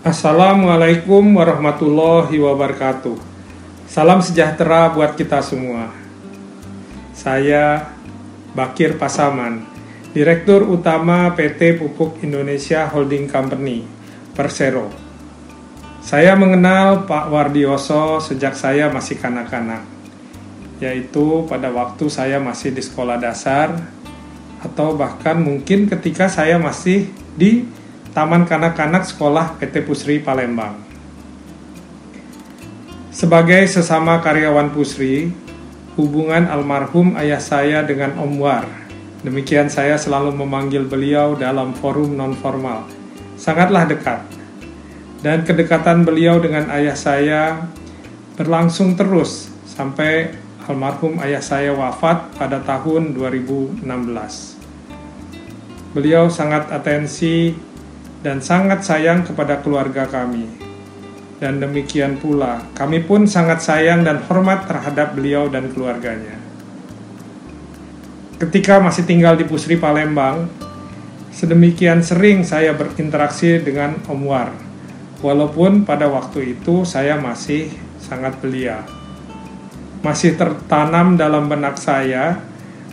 Assalamualaikum warahmatullahi wabarakatuh. Salam sejahtera buat kita semua. Saya Bakir Pasaman, Direktur Utama PT Pupuk Indonesia Holding Company, Persero. Saya mengenal Pak Wardioso sejak saya masih kanak-kanak, yaitu pada waktu saya masih di sekolah dasar, atau bahkan mungkin ketika saya masih di Taman Kanak-Kanak Sekolah PT Pusri Palembang. Sebagai sesama karyawan Pusri, hubungan almarhum ayah saya dengan Om War. Demikian saya selalu memanggil beliau dalam forum non-formal. Sangatlah dekat. Dan kedekatan beliau dengan ayah saya berlangsung terus sampai almarhum ayah saya wafat pada tahun 2016. Beliau sangat atensi dan sangat sayang kepada keluarga kami. Dan demikian pula, kami pun sangat sayang dan hormat terhadap beliau dan keluarganya. Ketika masih tinggal di Pusri Palembang, sedemikian sering saya berinteraksi dengan Om War. Walaupun pada waktu itu saya masih sangat belia. Masih tertanam dalam benak saya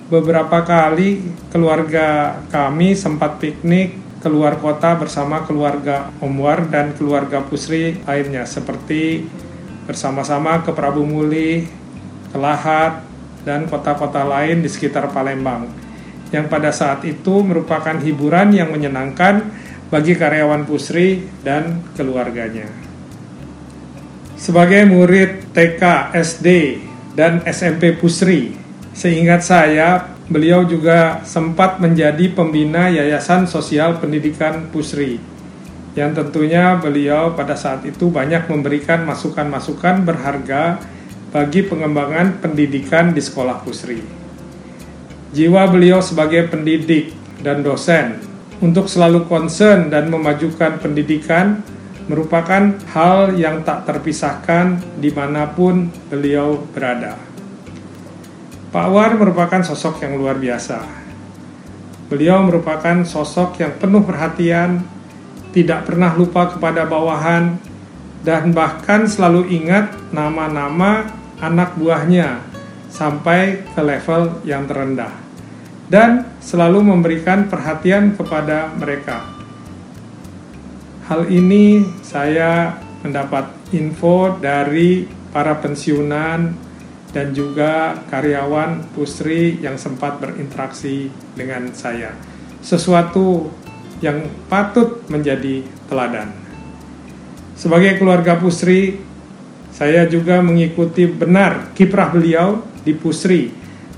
beberapa kali keluarga kami sempat piknik keluar kota bersama keluarga Omwar dan keluarga Pusri lainnya seperti bersama-sama ke Prabu Muli, ke Lahat, dan kota-kota lain di sekitar Palembang yang pada saat itu merupakan hiburan yang menyenangkan bagi karyawan Pusri dan keluarganya. Sebagai murid TK, SD, dan SMP Pusri, seingat saya Beliau juga sempat menjadi pembina Yayasan Sosial Pendidikan Pusri yang tentunya beliau pada saat itu banyak memberikan masukan-masukan berharga bagi pengembangan pendidikan di sekolah Pusri. Jiwa beliau sebagai pendidik dan dosen untuk selalu concern dan memajukan pendidikan merupakan hal yang tak terpisahkan di mana pun beliau berada. Pak War merupakan sosok yang luar biasa. Beliau merupakan sosok yang penuh perhatian, tidak pernah lupa kepada bawahan, dan bahkan selalu ingat nama-nama anak buahnya sampai ke level yang terendah. Dan selalu memberikan perhatian kepada mereka. Hal ini saya mendapat info dari para pensiunan dan juga karyawan Pusri yang sempat berinteraksi dengan saya. Sesuatu yang patut menjadi teladan. Sebagai keluarga Pusri, saya juga mengikuti benar kiprah beliau di Pusri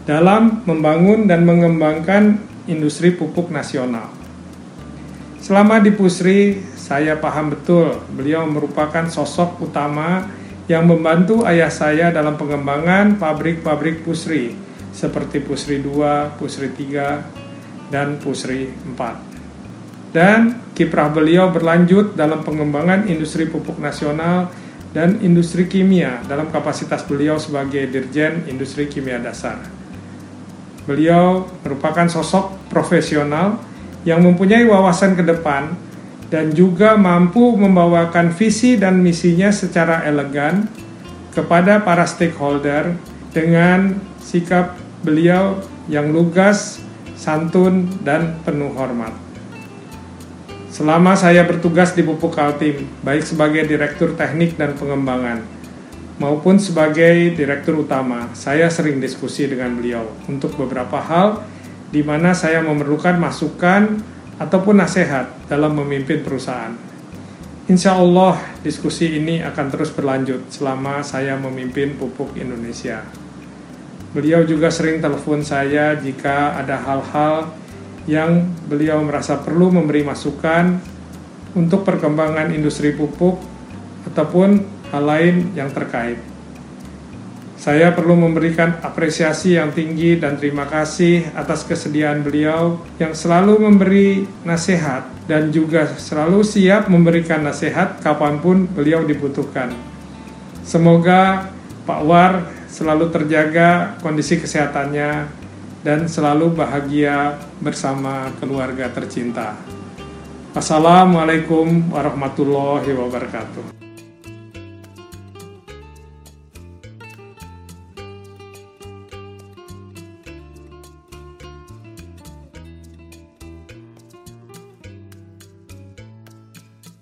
dalam membangun dan mengembangkan industri pupuk nasional. Selama di Pusri, saya paham betul beliau merupakan sosok utama yang membantu ayah saya dalam pengembangan pabrik-pabrik pusri seperti Pusri 2, Pusri 3, dan Pusri 4. Dan kiprah beliau berlanjut dalam pengembangan industri pupuk nasional dan industri kimia dalam kapasitas beliau sebagai Dirjen Industri Kimia Dasar. Beliau merupakan sosok profesional yang mempunyai wawasan ke depan dan juga mampu membawakan visi dan misinya secara elegan kepada para stakeholder dengan sikap beliau yang lugas, santun, dan penuh hormat. Selama saya bertugas di Pupuk Kaltim, baik sebagai Direktur Teknik dan Pengembangan, maupun sebagai Direktur Utama, saya sering diskusi dengan beliau untuk beberapa hal di mana saya memerlukan masukan ataupun nasihat dalam memimpin perusahaan. Insya Allah diskusi ini akan terus berlanjut selama saya memimpin Pupuk Indonesia. Beliau juga sering telepon saya jika ada hal-hal yang beliau merasa perlu memberi masukan untuk perkembangan industri pupuk ataupun hal lain yang terkait. Saya perlu memberikan apresiasi yang tinggi dan terima kasih atas kesediaan beliau yang selalu memberi nasihat dan juga selalu siap memberikan nasihat kapan pun beliau dibutuhkan. Semoga Pak War selalu terjaga kondisi kesehatannya dan selalu bahagia bersama keluarga tercinta. Assalamualaikum warahmatullahi wabarakatuh.